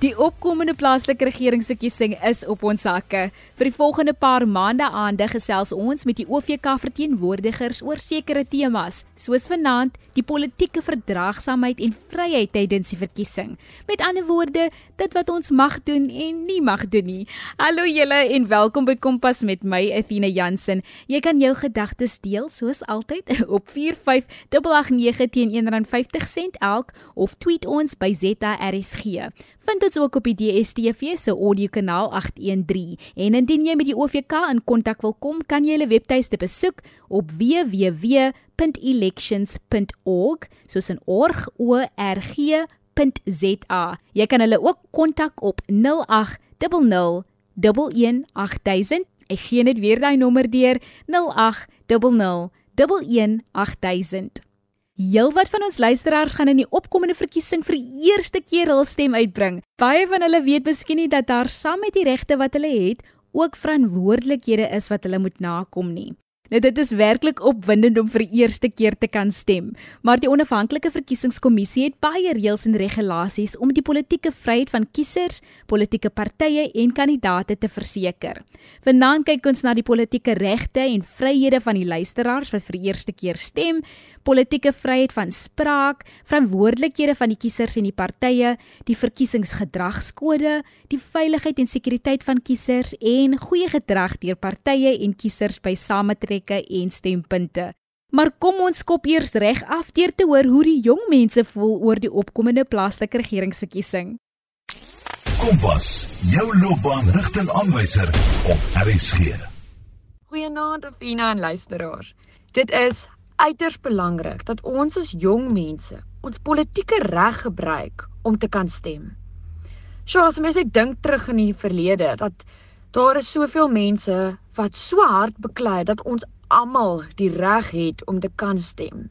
Die opkomende plaaslike regeringsverkiesing is op ons sakke. Vir die volgende paar maande aande gesels ons met die OVK verteenwoordigers oor sekere temas, soos vanaand die politieke verdraagsaamheid en vryheid tydens die verkiesing. Met ander woorde, dit wat ons mag doen en nie mag doen nie. Hallo julle en welkom by Kompas met my Athena Jansen. Jy kan jou gedagtes deel soos altyd op 4589 teen R1.50 elk of tweet ons by ZARSG. Vind ons ook op die DSTV se audiokanaal 813 en indien jy met die OVK in kontak wil kom, kan jy hulle webtuiste besoek op www.elections.org soos in org o r g.za. Jy kan hulle ook kontak op 0800 11800. Ek gee net weer daai nommer deur 0800 11800. Heelwat van ons luisteraars gaan in die opkomende verkiesing vir die eerste keer hul stem uitbring. Baie van hulle weet miskien nie dat daar saam met die regte wat hulle het, ook verantwoordelikhede is wat hulle moet nakom nie. Nou dit is werklik opwindend om vir die eerste keer te kan stem, maar die onafhanklike verkiesingskommissie het baie reëls en regulasies om die politieke vryheid van kiesers, politieke partye en kandidaate te verseker. Vanaand kyk ons na die politieke regte en vryhede van die luisteraars wat vir die eerste keer stem, politieke vryheid van spraak, verantwoordelikhede van die kiesers en die partye, die verkiesingsgedragskode, die veiligheid en sekuriteit van kiesers en goeie gedrag deur partye en kiesers by sametrek plekke en stempunte. Maar kom ons kop eers reg af deur te hoor hoe die jong mense voel oor die opkomende plaaslike regeringsverkiesing. Kompas, jou loopbaanrigtingaanwyser op RSG. Goeienaand Afina en luisteraars. Dit is uiters belangrik dat ons as jong mense ons politieke reg gebruik om te kan stem. So as mens net dink terug in die verlede dat daar is soveel mense wat so hard beklei dat ons almal die reg het om te kan stem.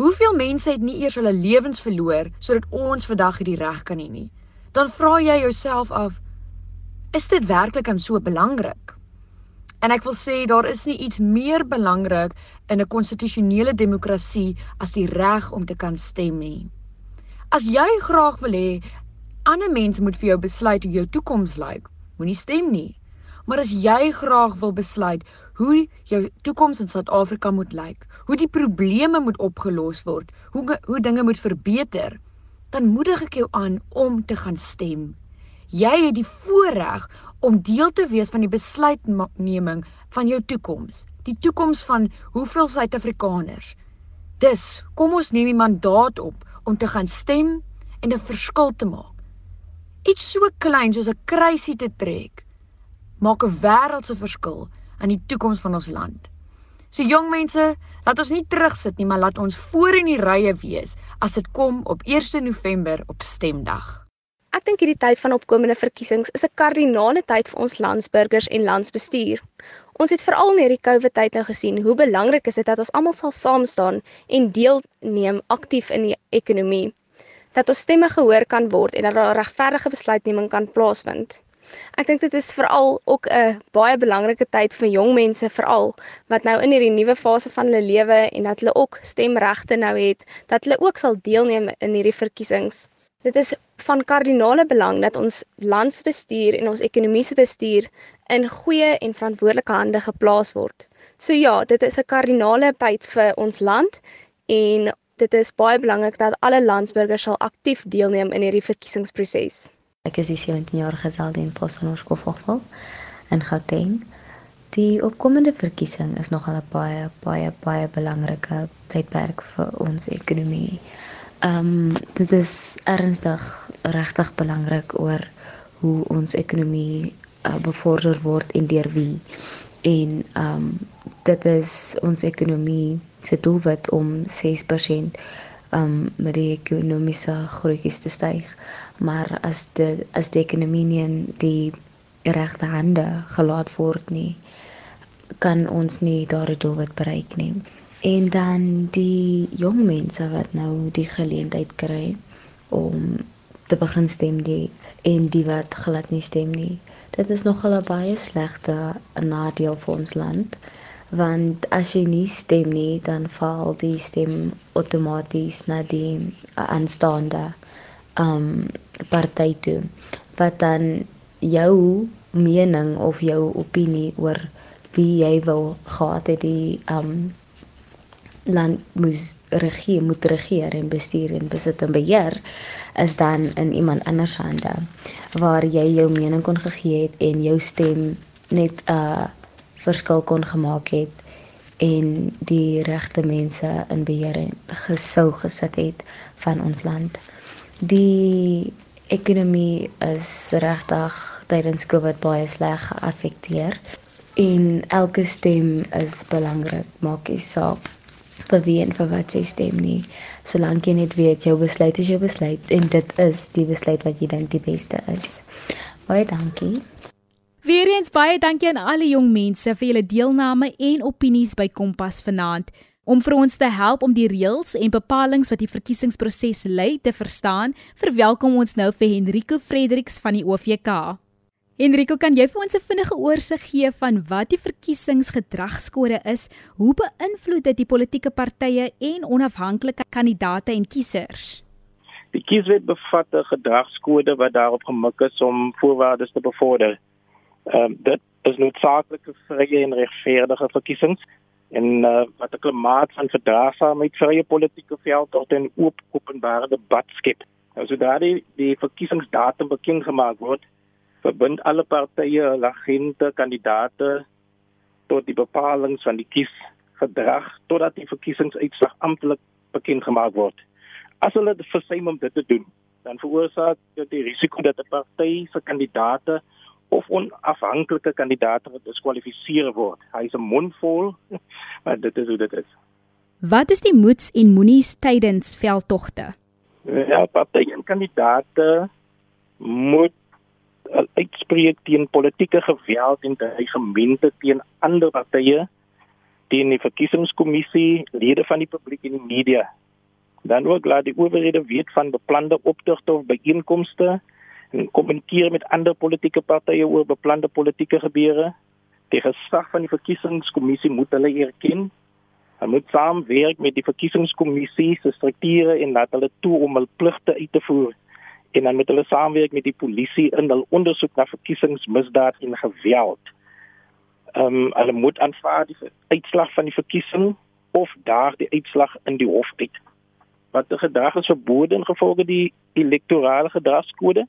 Hoeveel mense het nie eers hulle lewens verloor sodat ons vandag hierdie reg kan hê nie? Dan vra jy jouself af, is dit werklik dan so belangrik? En ek wil sê daar is nie iets meer belangrik in 'n konstitusionele demokrasie as die reg om te kan stem nie. As jy graag wil hê ander mense moet vir jou besluit hoe jou toekoms lyk, moenie stem nie. Maar as jy graag wil besluit hoe jou toekoms in Suid-Afrika moet lyk, hoe die probleme moet opgelos word, hoe hoe dinge moet verbeter, dan moedig ek jou aan om te gaan stem. Jy het die voorreg om deel te wees van die besluitneming van jou toekoms, die toekoms van hoeveel Suid-Afrikaners. Dus, kom ons neem die mandaat op om te gaan stem en 'n verskil te maak. Iets so klein soos 'n kruisie te trek maak 'n wêreldse verskil in die toekoms van ons land. So jong mense, laat ons nie terugsit nie, maar laat ons voor in die rye wees as dit kom op 1 November op stemdag. Ek dink hierdie tyd van opkomende verkiesings is 'n kardinale tyd vir ons landsburgers en landsbestuur. Ons het veral in hierdie COVID tyd nou gesien hoe belangrik is dit dat ons almal sal saam staan en deelneem aktief in die ekonomie. Dat ons stemme gehoor kan word en dat daar regverdige besluitneming kan plaasvind. Ek dink dit is veral ook 'n baie belangrike tyd vir jong mense veral wat nou in hierdie nuwe fase van hulle lewe en dat hulle ook stemregte nou het, dat hulle ook sal deelneem in hierdie verkiesings. Dit is van kardinale belang dat ons landsbestuur en ons ekonomiese bestuur in goeie en verantwoordelike hande geplaas word. So ja, dit is 'n kardinale tyd vir ons land en dit is baie belangrik dat alle landsburgers sal aktief deelneem in hierdie verkiesingsproses. Ek is die 17-jarige Zeldin Possanor Skofval in Gauteng. Die opkomende verkiesing is nogal 'n baie baie baie belangrike tydperk vir ons ekonomie. Ehm um, dit is ernstig regtig belangrik oor hoe ons ekonomie uh, bevorder word en deur wie. En ehm um, dit is ons ekonomie se doelwit om 6% um met die ekonomiese groeietjies te styg. Maar as dit as die ekonomie nie in die regte hande gelaat word nie, kan ons nie daardie doelwit bereik nie. En dan die jong mense wat nou die geleentheid kry om te begin stem die en die wat glad nie stem nie. Dit is nogal 'n baie slegte nadeel vir ons land want as jy nie stem nie dan val die stem outomaties na die aanstaande um party toe. Wat dan jou mening of jou opinie oor wie jy wil gehad het die um land moes regeer moet regeer en bestuur en besit en beheer is dan in iemand anders hande waar jy jou mening kon gegee het en jou stem net 'n uh, verskil kon gemaak het en die regte mense in beheer gesou gesit het van ons land. Die ekonomie is regtig tydens Covid baie sleg geaffekteer en elke stem is belangrik. Maak nie saak vir wie en vir wat jy stem nie. Solank jy net weet jou besluit is jou besluit en dit is die besluit wat jy dink die beste is. Baie dankie. Weereens baie dankie aan alle jong mense vir julle deelname en opinies by Kompas vanaand. Om vir ons te help om die reëls en bepalinge wat die verkiesingsproses lei te verstaan, verwelkom ons nou vir Henrico Fredericks van die OVK. Henrico, kan jy vir ons 'n vinnige oorsig gee van wat die verkiesingsgedragskode is? Hoe beïnvloed dit die politieke partye en onafhanklike kandidaate en kiesers? Die kieswet bevat 'n gedragskode wat daarop gemik is om voorwaardes te bevorder. Ehm um, dit is noodsaaklik vir vrye en regverdige verkiesings en uh, wat 'n klimaat van verdraagsaamheid vir die politieke veld tot 'n oop openbare debat skep. Nou sodra die, die verkiesingsdatum bekend gemaak word, verbind alle partye hul agente, kandidaate tot die bepalinge van die kiesgedrag totdat die verkiesingsuitslag amptelik bekend gemaak word. As hulle versuim om dit te doen, dan veroorsaak dit die risiko dat 'n party se kandidaate of onafhanklike kandidaat wat diskwalifiseer word. Hy is 'n mondvol, maar dit is hoe dit is. Wat is die moeds en moenies tydens veldtogte? Ja, partye en kandidaate moet uitspreek teen politieke geweld en dreigemente teen ander partye, teen die verkiesingskommissie, lede van die publiek en die media. Dan ook laat die owerhede weet van beplande optogte of byeenkomste en kommunikeer met ander politieke partye oor beplande politieke gebeure. Die gesag van die verkiesingskommissie moet hulle erken. Hulle moet saamwerk met die verkiesingskommissie se strukture en laat hulle toe om hul pligte uit te voer en dan met hulle saamwerk met die polisie in hul ondersoek na verkiesingsmisdaad en geweld. Ehm um, hulle moet aanvaar die uitslag van die verkiesing of daar die uitslag in die hof uit. Wat die gedrag is verbode in gevolge die elektorale gedragskode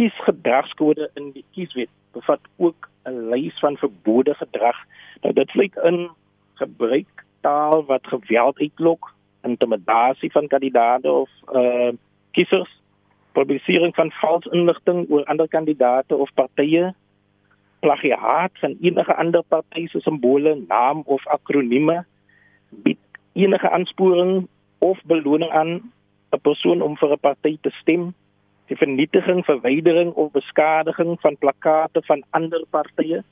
kiesgedragskode in die kieswet bevat ook 'n lys van verbode gedrag. Nou dit sluit in gebruik taal wat geweld uitlok, intimidasie van kandidaate of uh kiesers, publisering van vals inligting oor ander kandidaate of partye, plagiaat van enige ander party se simbole, naam of akronieme, bied enige aansporing of beloning aan 'n persoon om vir 'n party te stem die vernietiging, verwydering of beskadiging van plakkate van ander partye,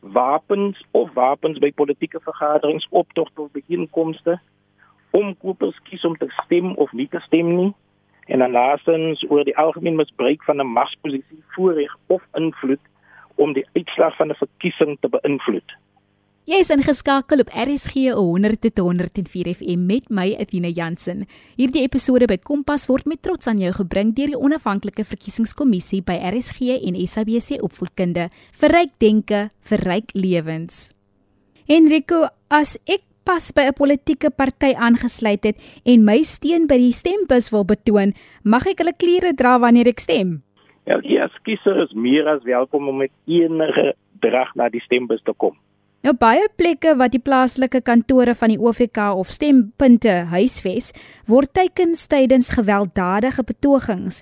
wapens of wapens by politieke vergaderings, optogte of byeenkomste, omkopers kies om te stem of nie te stem nie, en dan laastens oor die algemeen misbruik van 'n magsposisie, voorreg of invloed om die uitslag van 'n verkiesing te beïnvloed. Jy is ingeskakel op RSG 100 tot 104 FM met my Athena Jansen. Hierdie episode by Kompas word met trots aan jou gebring deur die onafhanklike verkiesingskommissie by RSG en SABC Opvoedkunde vir ryk denke, vir ryk lewens. Enrico, as ek pas by 'n politieke party aangesluit het en my steun by die stembus wil betoon, mag ek hulle klere dra wanneer ek stem? Ja, die kiezer is meer as welkom om met enige drag na die stembus te kom. Nou baie plekke wat die plaaslike kantore van die OVK of stempunte huisves, word teikens tydens gewelddadige betogings.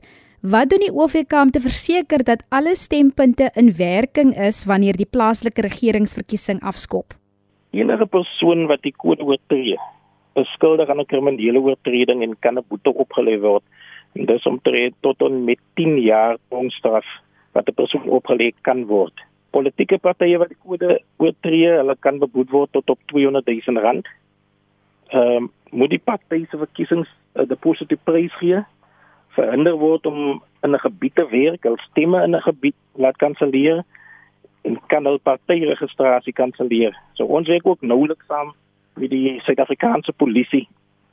Wat doen die OVK om te verseker dat alle stempunte in werking is wanneer die plaaslike regeringsverkiesing afskop? Enige persoon wat die kode oortree, is skuldig aan 'n kriminele oortreding en kan 'n boete opgelê word. En dis omtrent tot en met 10 jaar tronkstraf wat 'n persoon opgelê kan word politieke partye wat die kode oortree, hulle kan beboet word tot op 200 000 rand. Ehm um, moet die partye se verkiesings uh, deposito prys gee verhinder word om in 'n gebied te werk, hul stemme in 'n gebied laat kanselleer en kan hul partyregistrasie kanselleer. So ons werk ook nouliks saam met die Suid-Afrikaanse polisie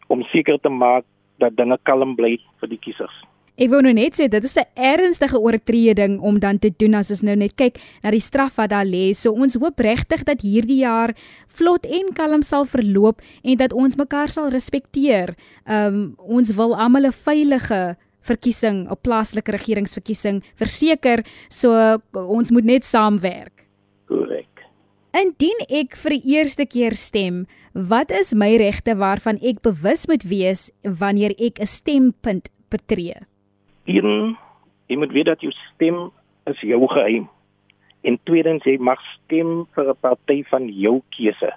om seker te maak dat dinge kalm bly vir die kiesers. Ek wou nou net sê dit is 'n ernstige oortreding om dan te doen as ons nou net kyk na die straf wat daar lê. So ons hoop regtig dat hierdie jaar vlot en kalm sal verloop en dat ons mekaar sal respekteer. Um ons wil almal 'n veilige verkiesing, 'n plaaslike regeringsverkiesing verseker, so ons moet net saamwerk. Korrek. Indien ek vir die eerste keer stem, wat is my regte waarvan ek bewus moet wees wanneer ek 'n stempunt betree? Een, jy moet weet dat jou stem is jou geheim. En tweedens, jy mag stem vir 'n party van jou keuse.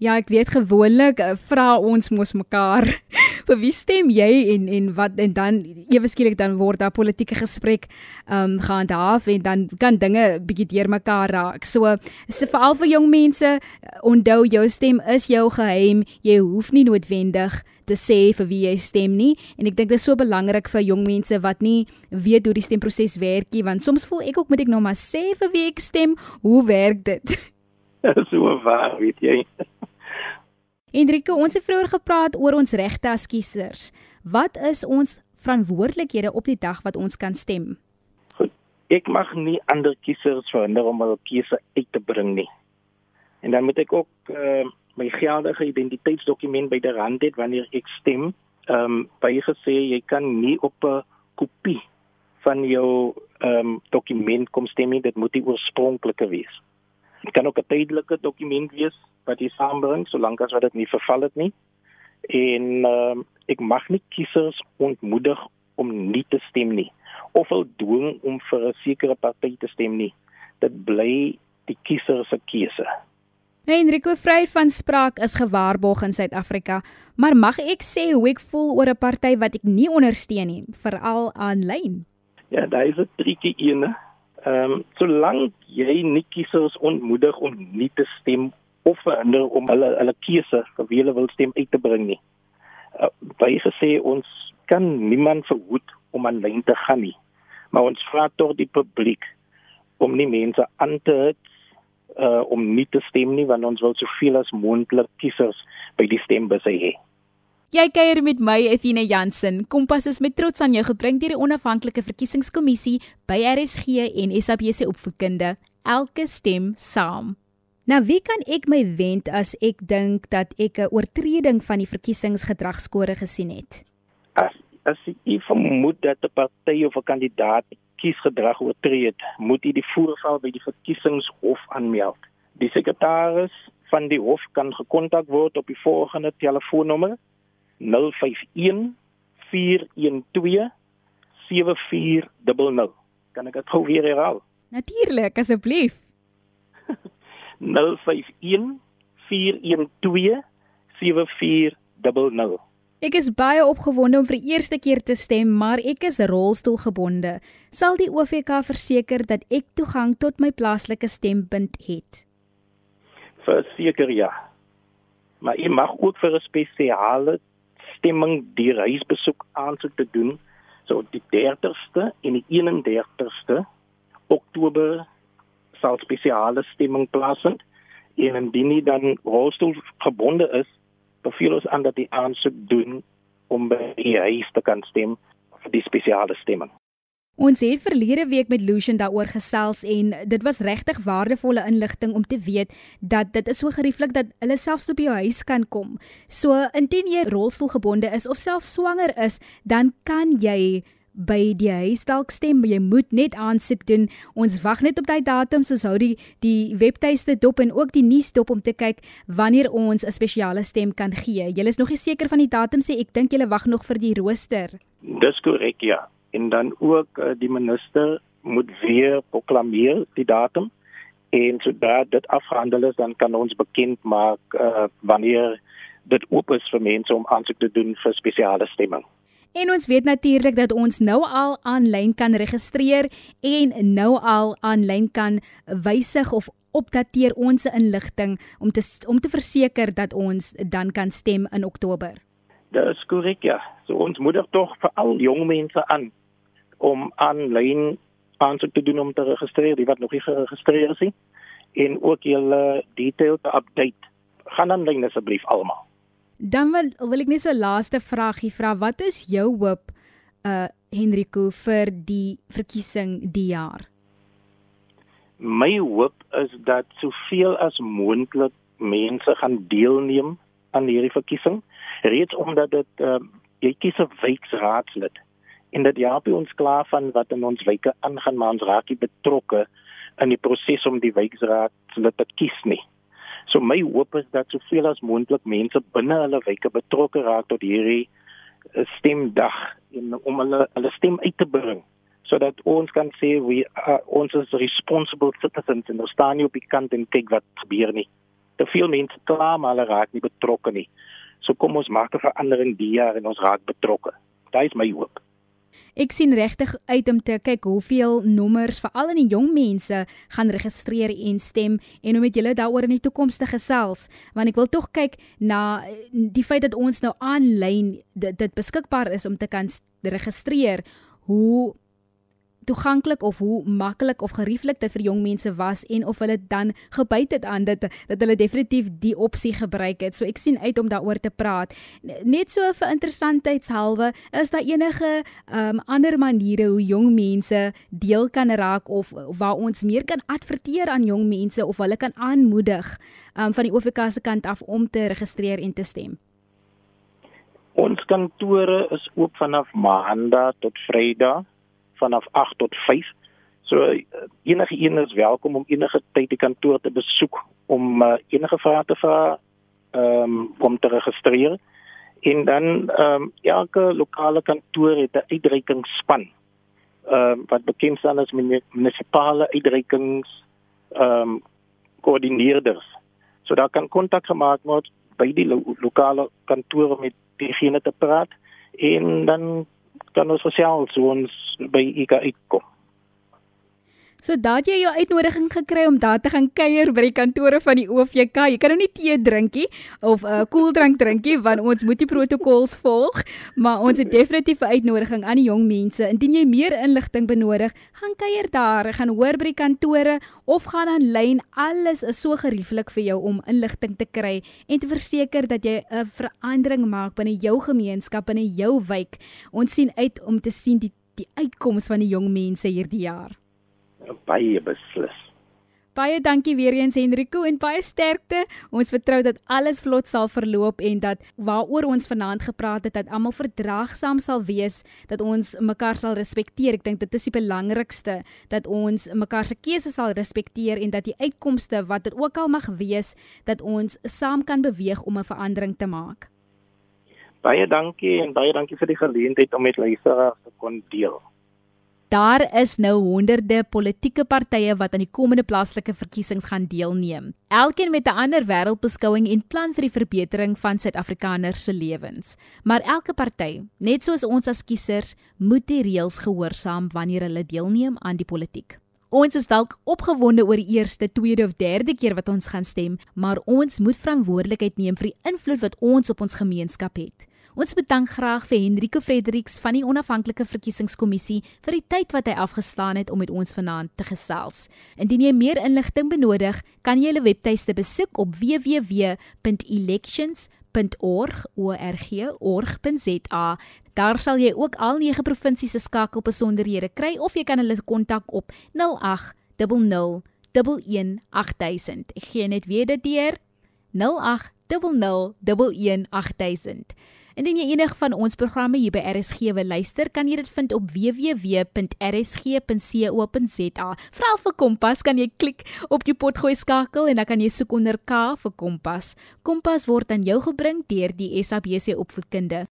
Ja, ek weet gewoonlik uh, vra ons mos mekaar vir wie stem jy en en wat en dan ewe skielik dan word daar politieke gesprek ehm um, gehandhaaf en dan kan dinge bietjie deurmekaar raak. So is dit veral vir jong mense onthou jou stem is jou geheim. Jy hoef nie noodwendig te sê vir wie jy stem nie en ek dink dit is so belangrik vir jong mense wat nie weet hoe die stemproses werk nie want soms voel ek ook moet ek nou maar sê vir wie ek stem. Hoe werk dit? so waar, weet jy. Enrico, ons het vroeër gepraat oor ons regte as kiesers. Wat is ons verantwoordelikhede op die dag wat ons kan stem? Goed. Ek mag nie ander kiesers verhinder om hulle keuse uit te bring nie. En dan moet ek ook uh, my geldige identiteitsdokument by die rand hê wanneer ek stem. Ehm um, baie gesê jy kan nie op 'n kopie van jou ehm um, dokument kom stem nie, dit moet die oorspronklike wees. Dit kan ook 'n tydelike dokument wees wat jy saambring solank as wat dit nie verval het nie. En uh, ek mag nie kiesers ontmoedig om nie te stem nie of hulle dwing om vir 'n sekere party te stem nie. Dit bly die kiezer se keuse. Nou Enrico Vrey van Spraak is gewaarborg in Suid-Afrika, maar mag ek sê hoe ek voel oor 'n party wat ek nie ondersteun nie, veral aanlyn? Ja, daar is 'n triekie ene. Ehm um, solank jy nie kiesers ontmoedig om nie te stem of verhinder om hulle hulle keuse vir wie hulle wil stem uit te bring nie. Uh, baie gesê ons kan niemand verhoed om aanlyn te gaan nie. Maar ons vra tog die publiek om nie mense aan te hit uh om nie te stem nie want ons wil soveel as moontlik kiesers by die stembusse hê. Jy kuier met my Etienne Jansen. Kompas is met trots aan jou gebring deur die onafhanklike verkiesingskommissie by RSG en SABC opvoedkunde. Elke stem saam. Nou wie kan ek my wend as ek dink dat ek 'n oortreding van die verkiesingsgedragskode gesien het? As as jy vermoed dat 'n party of 'n kandidaat kiesgedrag oortree het, moet jy die voorval by die verkiesingshof aanmeld. Die sekretaris van die hof kan gekontak word op die volgende telefoonnommer: 051 412 7400. Kan ek dit gou weer herhaal? Natuurlik, asseblief. 0154127400. Ek is baie opgewonde om vir die eerste keer te stem, maar ek is rolstoelgebonde. Sal die OVK verseker dat ek toegang tot my plaaslike stempunt het? Verseker ja. Maar jy mag ook vir 'n spesiale stemming die reisbesoek aansoek te doen, so die 30ste en die 31ste Oktober sal spesiale stemming plaasvind en indien nie dan rolstoel gebonde is, beveel ons aan dat die aansoek doen om by die huis te kan stem vir die spesiale stemming. Ons het verlede week met Lucian daaroor gesels en dit was regtig waardevolle inligting om te weet dat dit is so gerieflik dat hulle selfs op jou huis kan kom. So indien jy rolstoelgebonde is of self swanger is, dan kan jy by die huis dalk stem, jy moet net aansoek doen. Ons wag net op daai datum, soos hou die die webtuiste dop en ook die nuus dop om te kyk wanneer ons 'n spesiale stem kan gee. Jy is nog nie seker van die datum sê ek dink jy wag nog vir die rooster. Dis korrek ja. En dan ook uh, die minister moet weer proklameer die datum en sodra dit afgehandel is dan kan ons bekend maak uh, wanneer dit oop is vir mense om aansoek te doen vir spesiale stemming. En ons weet natuurlik dat ons nou al aanlyn kan registreer en nou al aanlyn kan wysig of opdateer ons inligting om te om te verseker dat ons dan kan stem in Oktober. Dit is korrek ja. So ons moedig tog vir al jong mense aan om aanlyn aansoek te doen om te registreer, die wat nog nie geregistreer is nie en ook julle details te update. Gaan aanlyn asseblief almal. Dan wil wil ek net so 'n laaste vragie vra. Wat is jou hoop uh Henrico vir die verkiesing die jaar? My hoop is dat soveel as moontlik mense gaan deelneem aan hierdie verkiesing, reeds omdat dit uh, jy kies 'n wijkraadslid en dit help ons klaar van wat in ons wyke aangaan, maar ons raak nie betrokke in die proses om die wijkraadslid te kies nie. So my hoop is dat soveel as moontlik mense binne hulle wyke betrokke raak tot hierdie eh, stemdag en om hulle hulle stem uit te bring sodat ons kan sê we are, ons is responsible citizens en ons staan nie op die kant en kyk wat gebeur nie. Te veel mense kla maar hulle raak nie betrokke nie. So kom ons maak 'n verandering die jaar en ons raak betrokke. Dit is my hoop. Ek sien regtig uit om te kyk hoeveel nommers veral in die jong mense gaan registreer en stem en om met julle daaroor in die toekoms te gesels. Want ek wil tog kyk na die feit dat ons nou aanlyn dit, dit beskikbaar is om te kan registreer hoe toeganklik of hoe maklik of gerieflik dit vir jong mense was en of hulle dan gebyt het aan dit dat hulle definitief die opsie gebruik het. So ek sien uit om daaroor te praat. Net so vir interessantheidshalwe, is daar enige um, ander maniere hoe jong mense deel kan raak of, of waar ons meer kan adverteer aan jong mense of hulle kan aanmoedig um, van die OVK se kant af om te registreer en te stem? Ons kantore is oop vanaf Maandag tot Vrydag vanaf 8 tot 5. So enige een is welkom om enige tyd die kantoor te besoek om uh, enige vrae te vra ehm um, om te registreer. En dan ehm um, elke lokale kantoor het 'n uitreikingsspan. Ehm um, wat bekend staan as munisipale uitreikings ehm um, koördineerders. So daar kan kontak gemaak word by die lo lokale kantore met diegene te praat en dan kan ons gesels hoe ons by IK uitkom. So daat jy jou uitnodiging gekry om daar te gaan kuier by die kantore van die OVK. Jy kan nou nie tee drinkie of 'n uh, koeldrank drinkie want ons moet die protokols volg, maar ons het definitief 'n uitnodiging aan die jong mense. Indien jy meer inligting benodig, gaan kuier daar, gaan hoor by die kantore of gaan aanlyn. Alles is so gerieflik vir jou om inligting te kry en te verseker dat jy 'n verandering maak binne jou gemeenskap en in jou wijk. Ons sien uit om te sien die die uitkoms van die jong mense hierdie jaar baie beslis. Baie dankie weer eens Henrico en baie sterkte. Ons vertrou dat alles vlot sal verloop en dat waaroor ons vanaand gepraat het dat almal verdraagsaam sal wees, dat ons mekaar sal respekteer. Ek dink dit is die belangrikste dat ons mekaar se keuses sal respekteer en dat die uitkomste wat dit ook al mag wees, dat ons saam kan beweeg om 'n verandering te maak. Baie dankie en baie dankie vir die geleentheid om met luisteraars te kon deel. Daar is nou honderde politieke partye wat aan die komende plaaslike verkiesings gaan deelneem. Elkeen met 'n ander wêreldbeskouing en plan vir die verbetering van Suid-Afrikaners se lewens. Maar elke party, net soos ons as kiesers, moet die reëls gehoorsaam wanneer hulle deelneem aan die politiek. Ons is dalk opgewonde oor die eerste, tweede of derde keer wat ons gaan stem, maar ons moet verantwoordelikheid neem vir die invloed wat ons op ons gemeenskap het. Ons bedank graag vir Henrique Fredericks van die Onafhanklike Verkiesingskommissie vir die tyd wat hy afgestaan het om met ons vanaand te gesels. Indien jy meer inligting benodig, kan jy hulle webtuiste besoek op www.elections.org.org.za. Daar sal jy ook al nege provinsies se skakelbesonderhede kry of jy kan hulle kontak op 0800 118000. Ek gee net weer dit deur 0800 118000. Indien jy enig van ons programme hier by RSG wil luister, kan jy dit vind op www.rsg.co.za. Vra vir Kompas, kan jy klik op die potgooi skakel en dan kan jy soek onder K vir Kompas. Kompas word aan jou gebring deur die SABC opvoedkunde.